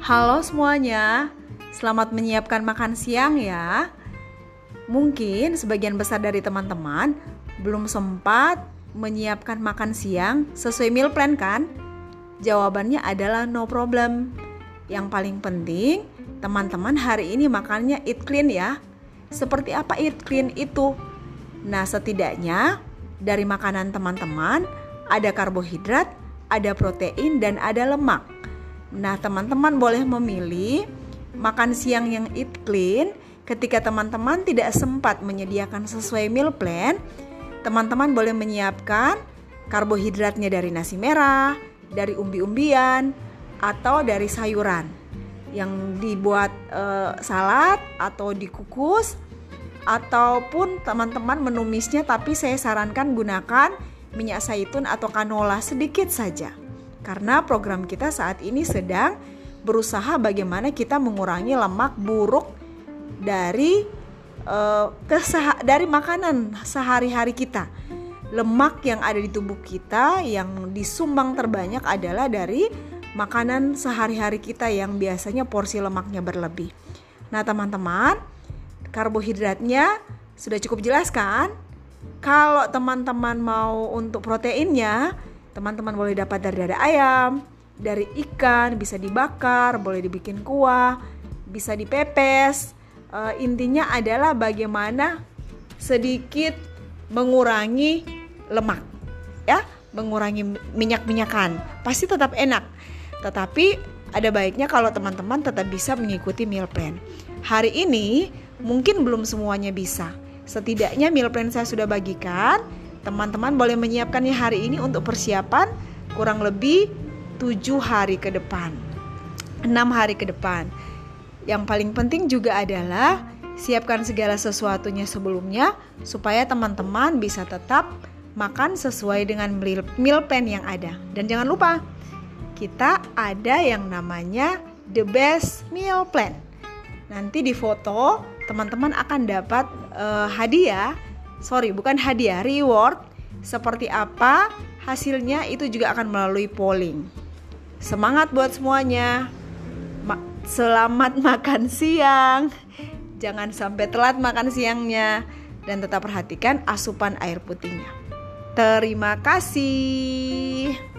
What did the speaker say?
Halo semuanya, selamat menyiapkan makan siang ya. Mungkin sebagian besar dari teman-teman belum sempat menyiapkan makan siang sesuai meal plan kan? Jawabannya adalah no problem. Yang paling penting, teman-teman hari ini makannya eat clean ya. Seperti apa eat clean itu? Nah, setidaknya dari makanan teman-teman ada karbohidrat, ada protein, dan ada lemak. Nah, teman-teman boleh memilih makan siang yang eat clean ketika teman-teman tidak sempat menyediakan sesuai meal plan. Teman-teman boleh menyiapkan karbohidratnya dari nasi merah, dari umbi-umbian, atau dari sayuran yang dibuat e, salad atau dikukus ataupun teman-teman menumisnya tapi saya sarankan gunakan minyak zaitun atau kanola sedikit saja. Karena program kita saat ini sedang berusaha bagaimana kita mengurangi lemak buruk dari uh, dari makanan sehari-hari kita. Lemak yang ada di tubuh kita yang disumbang terbanyak adalah dari makanan sehari-hari kita yang biasanya porsi lemaknya berlebih. Nah, teman-teman, karbohidratnya sudah cukup jelas kan? Kalau teman-teman mau untuk proteinnya, Teman-teman boleh dapat dari dada ayam, dari ikan, bisa dibakar, boleh dibikin kuah, bisa dipepes. Uh, intinya adalah bagaimana sedikit mengurangi lemak, ya, mengurangi minyak-minyakan. Pasti tetap enak, tetapi ada baiknya kalau teman-teman tetap bisa mengikuti meal plan. Hari ini mungkin belum semuanya bisa. Setidaknya meal plan saya sudah bagikan Teman-teman boleh menyiapkannya hari ini untuk persiapan kurang lebih 7 hari ke depan. 6 hari ke depan. Yang paling penting juga adalah siapkan segala sesuatunya sebelumnya supaya teman-teman bisa tetap makan sesuai dengan meal plan yang ada. Dan jangan lupa, kita ada yang namanya the best meal plan. Nanti di foto teman-teman akan dapat uh, hadiah sorry bukan hadiah reward seperti apa hasilnya itu juga akan melalui polling. Semangat buat semuanya. Ma selamat makan siang. Jangan sampai telat makan siangnya. Dan tetap perhatikan asupan air putihnya. Terima kasih